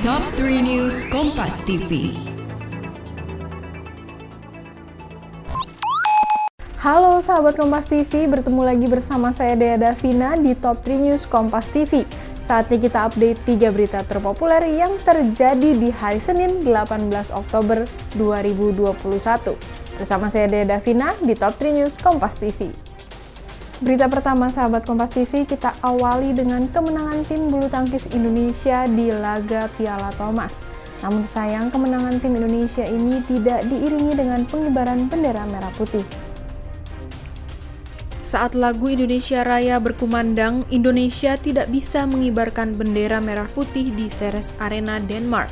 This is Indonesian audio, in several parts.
Top 3 News Kompas TV. Halo sahabat Kompas TV, bertemu lagi bersama saya Dea Davina di Top 3 News Kompas TV. Saatnya kita update 3 berita terpopuler yang terjadi di hari Senin 18 Oktober 2021. Bersama saya Dea Davina di Top 3 News Kompas TV. Berita pertama sahabat Kompas TV kita awali dengan kemenangan tim bulu tangkis Indonesia di laga Piala Thomas. Namun sayang kemenangan tim Indonesia ini tidak diiringi dengan pengibaran bendera merah putih. Saat lagu Indonesia Raya berkumandang, Indonesia tidak bisa mengibarkan bendera merah putih di Ceres Arena Denmark.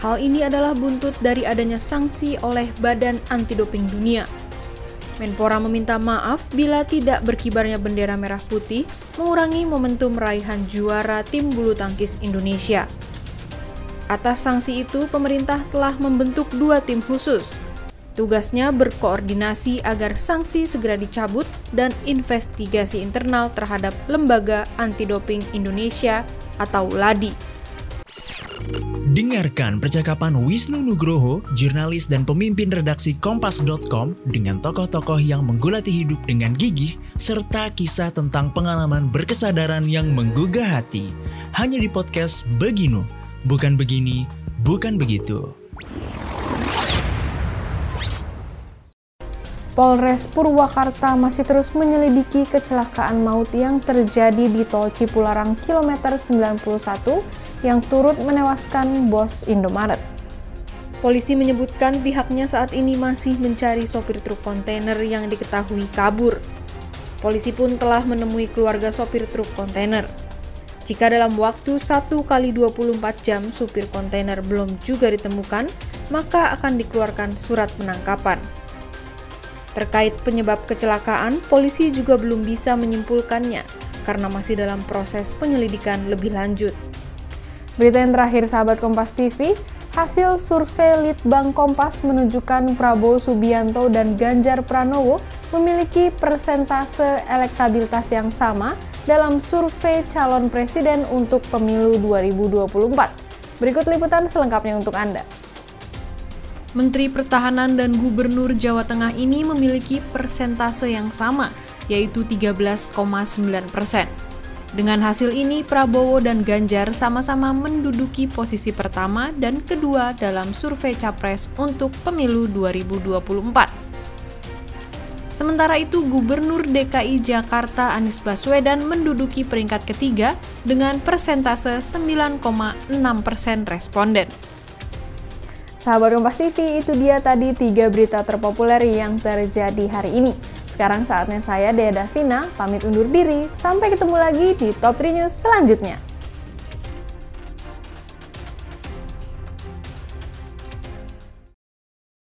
Hal ini adalah buntut dari adanya sanksi oleh Badan Anti Doping Dunia. Menpora meminta maaf bila tidak berkibarnya bendera merah putih mengurangi momentum raihan juara tim bulu tangkis Indonesia. Atas sanksi itu, pemerintah telah membentuk dua tim khusus, Tugasnya berkoordinasi agar sanksi segera dicabut dan investigasi internal terhadap Lembaga Anti-Doping Indonesia atau LADI. Dengarkan percakapan Wisnu Nugroho, jurnalis dan pemimpin redaksi Kompas.com dengan tokoh-tokoh yang menggulati hidup dengan gigih, serta kisah tentang pengalaman berkesadaran yang menggugah hati. Hanya di podcast Beginu, bukan begini, bukan begitu. Polres Purwakarta masih terus menyelidiki kecelakaan maut yang terjadi di tol Cipularang kilometer 91 yang turut menewaskan bos Indomaret. Polisi menyebutkan pihaknya saat ini masih mencari sopir truk kontainer yang diketahui kabur. Polisi pun telah menemui keluarga sopir truk kontainer. Jika dalam waktu 1 kali 24 jam supir kontainer belum juga ditemukan, maka akan dikeluarkan surat penangkapan. Terkait penyebab kecelakaan, polisi juga belum bisa menyimpulkannya karena masih dalam proses penyelidikan lebih lanjut. Berita yang terakhir sahabat Kompas TV, hasil survei Litbang Kompas menunjukkan Prabowo Subianto dan Ganjar Pranowo memiliki persentase elektabilitas yang sama dalam survei calon presiden untuk pemilu 2024. Berikut liputan selengkapnya untuk Anda. Menteri Pertahanan dan Gubernur Jawa Tengah ini memiliki persentase yang sama, yaitu 13,9 persen. Dengan hasil ini, Prabowo dan Ganjar sama-sama menduduki posisi pertama dan kedua dalam survei capres untuk pemilu 2024. Sementara itu, Gubernur DKI Jakarta Anies Baswedan menduduki peringkat ketiga dengan persentase 9,6 persen responden. Sahabat Kompas TV, itu dia tadi tiga berita terpopuler yang terjadi hari ini. Sekarang saatnya saya, Dea Davina, pamit undur diri. Sampai ketemu lagi di Top 3 News selanjutnya.